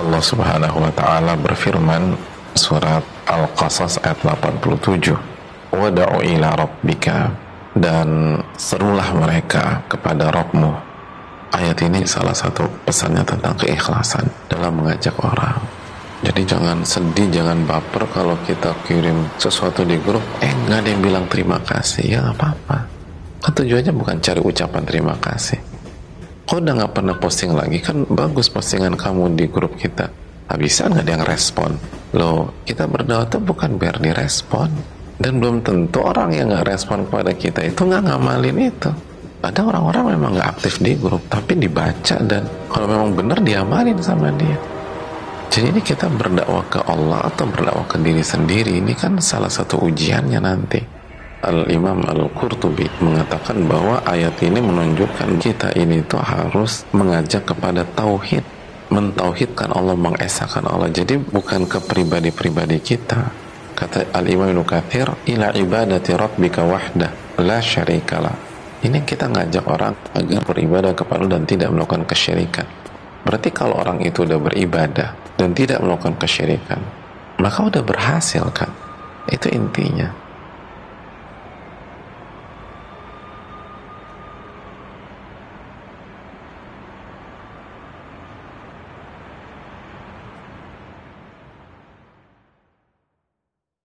Allah Subhanahu wa taala berfirman surat Al-Qasas ayat 87 wada'u ila rabbika dan serulah mereka kepada Rabbmu ayat ini salah satu pesannya tentang keikhlasan dalam mengajak orang jadi jangan sedih, jangan baper kalau kita kirim sesuatu di grup, eh nggak ada yang bilang terima kasih, ya apa-apa. Kan tujuannya bukan cari ucapan terima kasih. Kok udah nggak pernah posting lagi, kan bagus postingan kamu di grup kita. Bisa nggak ada yang respon? Loh, kita berdoa tuh bukan biar direspon. Dan belum tentu orang yang nggak respon kepada kita itu nggak ngamalin itu. Ada orang-orang memang nggak aktif di grup, tapi dibaca dan kalau memang benar diamalin sama dia. Jadi ini kita berdakwah ke Allah atau berdakwah ke diri sendiri ini kan salah satu ujiannya nanti. Al-Imam Al-Qurtubi mengatakan bahwa ayat ini menunjukkan kita ini tuh harus mengajak kepada tauhid, mentauhidkan Allah, mengesahkan Allah. Jadi bukan ke pribadi-pribadi kita. Kata Al-Imam Ibnu Katsir, ila ibadati rabbika wahda la syarikalah. Ini kita ngajak orang agar beribadah kepada dan tidak melakukan kesyirikan. Berarti kalau orang itu udah beribadah dan tidak melakukan kesyirikan, maka udah berhasil kan? Itu intinya.